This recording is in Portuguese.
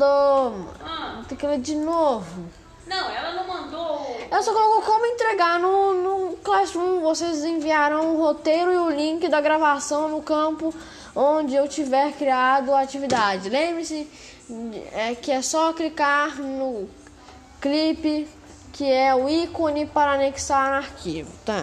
mandou. Ah, Tem que ler de novo. não, ela não mandou. Ela só colocou como entregar no, no Classroom. Vocês enviaram o roteiro e o link da gravação no campo onde eu tiver criado a atividade. Lembre-se é, que é só clicar no clipe, que é o ícone para anexar no arquivo, tá?